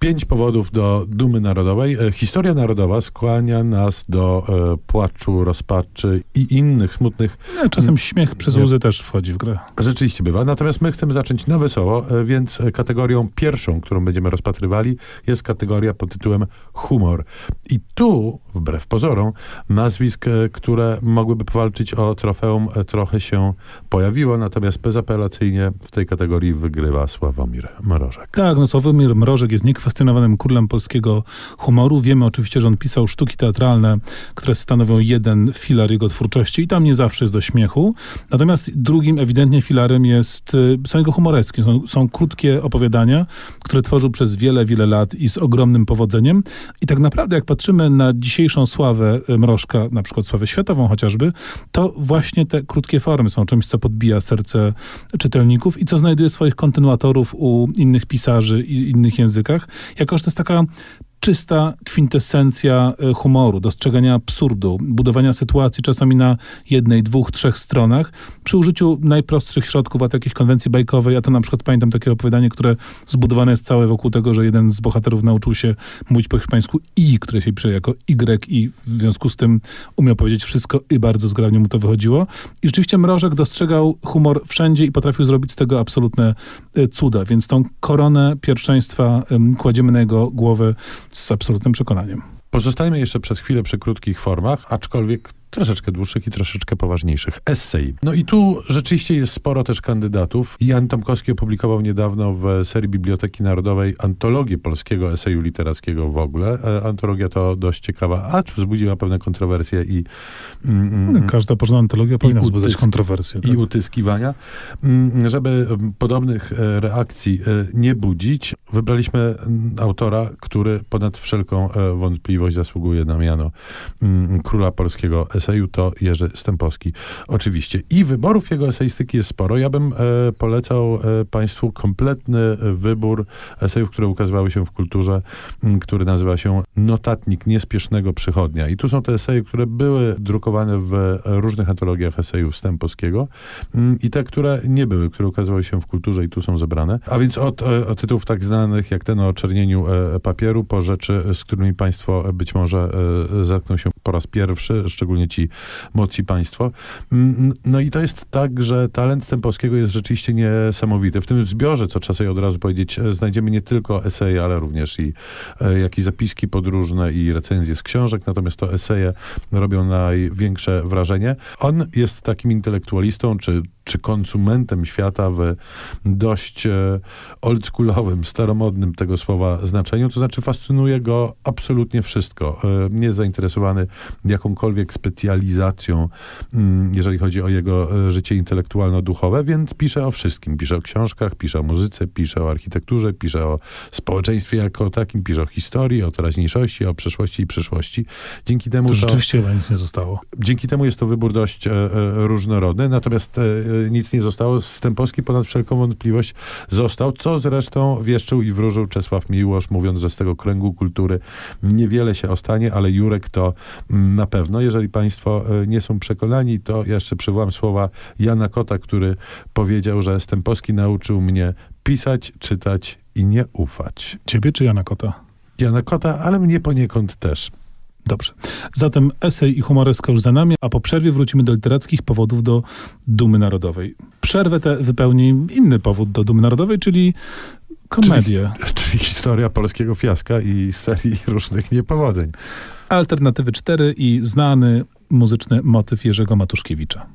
Pięć powodów do dumy narodowej. E, historia narodowa skłania nas do e, płaczu, rozpaczy i innych smutnych. No, czasem śmiech przez łzy też wchodzi w grę. Rzeczywiście bywa. Natomiast my chcemy zacząć na wesoło, e, więc kategorią pierwszą, którą będziemy rozpatrywali, jest kategoria pod tytułem humor. I tu, wbrew pozorom, nazwisk, e, które mogłyby powalczyć o trofeum, e, trochę się pojawiło, natomiast bezapelacyjnie w tej kategorii wygrywa Sławomir Mrożek. Tak, no Sławomir Mrożek jest niekwestionowanym królem polskiego humoru. Wiemy oczywiście, że on pisał sztuki teatralne, które stanowią jeden filar jego twórczości i tam nie zawsze jest do śmiechu. Natomiast drugim ewidentnie filarem jest, e, są jego humoreski. Są, są krótkie opowiadania, które tworzył przez wiele, wiele lat i z ogromnym powodzeniem. I tak naprawdę, jak patrzymy na dzisiejszą sławę Mrożka, na przykład sławę światową chociażby, to właśnie te krótkie formy są czymś, co podbija serce czytelników i co znajduje swoich kontynuatorów u innych pisarzy i innych językach, jako że to jest taka czysta kwintesencja e, humoru, dostrzegania absurdu, budowania sytuacji czasami na jednej, dwóch, trzech stronach przy użyciu najprostszych środków, a jakiejś konwencji bajkowej. Ja to na przykład pamiętam takie opowiadanie, które zbudowane jest całe wokół tego, że jeden z bohaterów nauczył się mówić po hiszpańsku i, które się pisze jako Y i w związku z tym umiał powiedzieć wszystko i bardzo zgrabnie mu to wychodziło. I rzeczywiście Mrożek dostrzegał humor wszędzie i potrafił zrobić z tego absolutne e, cuda, więc tą koronę pierwszeństwa kładziemy na jego głowę z absolutnym przekonaniem. Pozostajmy jeszcze przez chwilę przy krótkich formach, aczkolwiek troszeczkę dłuższych i troszeczkę poważniejszych. Essay. No i tu rzeczywiście jest sporo też kandydatów. Jan Tomkowski opublikował niedawno w serii Biblioteki Narodowej antologię polskiego eseju literackiego w ogóle. E, antologia to dość ciekawa, a wzbudziła pewne kontrowersje i... Mm, mm no, Każda porządna antologia powinna wzbudzać kontrowersje. Tak? I utyskiwania. Mm, żeby podobnych e, reakcji e, nie budzić, wybraliśmy autora, który ponad wszelką wątpliwość zasługuje na miano króla polskiego eseju to Jerzy Stępowski. Oczywiście. I wyborów jego eseistyki jest sporo. Ja bym e, polecał e, Państwu kompletny wybór esejów, które ukazywały się w kulturze, m, który nazywa się Notatnik Niespiesznego Przychodnia. I tu są te eseje, które były drukowane w różnych antologiach esejów Stępowskiego m, i te, które nie były, które ukazywały się w kulturze i tu są zebrane. A więc od, e, od tytułów tak znanych, jak ten o czernieniu e, papieru, po rzeczy, z którymi Państwo być może e, zetkną się po raz pierwszy, szczególnie ci moci państwo. Mm, no i to jest tak, że talent Stępowskiego jest rzeczywiście niesamowity. W tym zbiorze, co trzeba sobie od razu powiedzieć, e, znajdziemy nie tylko eseje, ale również i e, jakieś zapiski podróżne i recenzje z książek, natomiast to eseje robią największe wrażenie. On jest takim intelektualistą, czy czy konsumentem świata w dość e, oldschoolowym, staromodnym tego słowa znaczeniu, to znaczy fascynuje go absolutnie wszystko. Nie jest zainteresowany jakąkolwiek specjalizacją, mm, jeżeli chodzi o jego e, życie intelektualno-duchowe, więc pisze o wszystkim. Pisze o książkach, pisze o muzyce, pisze o architekturze, pisze o społeczeństwie jako takim, pisze o historii, o teraźniejszości, o przeszłości i przyszłości. Dzięki temu to rzeczywiście to, chyba nic nie zostało. Dzięki temu jest to wybór dość e, e, różnorodny, natomiast e, e nic nie zostało. Stępowski ponad wszelką wątpliwość został, co zresztą wieszczył i wróżył Czesław Miłosz, mówiąc, że z tego kręgu kultury niewiele się ostanie, ale Jurek to mm, na pewno. Jeżeli Państwo e, nie są przekonani, to jeszcze przywołam słowa Jana Kota, który powiedział, że Stępowski nauczył mnie pisać, czytać i nie ufać. Ciebie czy Jana Kota? Jana Kota, ale mnie poniekąd też. Dobrze. Zatem esej i humoreska już za nami, a po przerwie wrócimy do literackich powodów do dumy narodowej. Przerwę tę wypełni inny powód do dumy narodowej, czyli komedię. Czyli, czyli historia polskiego fiaska i serii różnych niepowodzeń. Alternatywy 4 i znany muzyczny motyw Jerzego Matuszkiewicza.